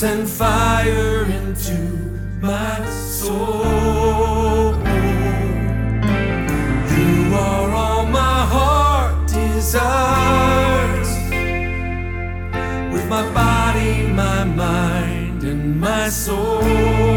send fire into my soul. You are all my heart desires. With my body, my mind, and my soul.